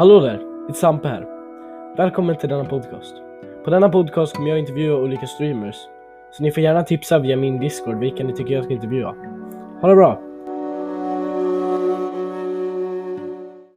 Hallå där, det är Sampe här. Välkommen till denna podcast. På denna podcast kommer jag intervjua olika streamers. Så ni får gärna tipsa via min discord vilka ni tycker jag ska intervjua. Ha det bra!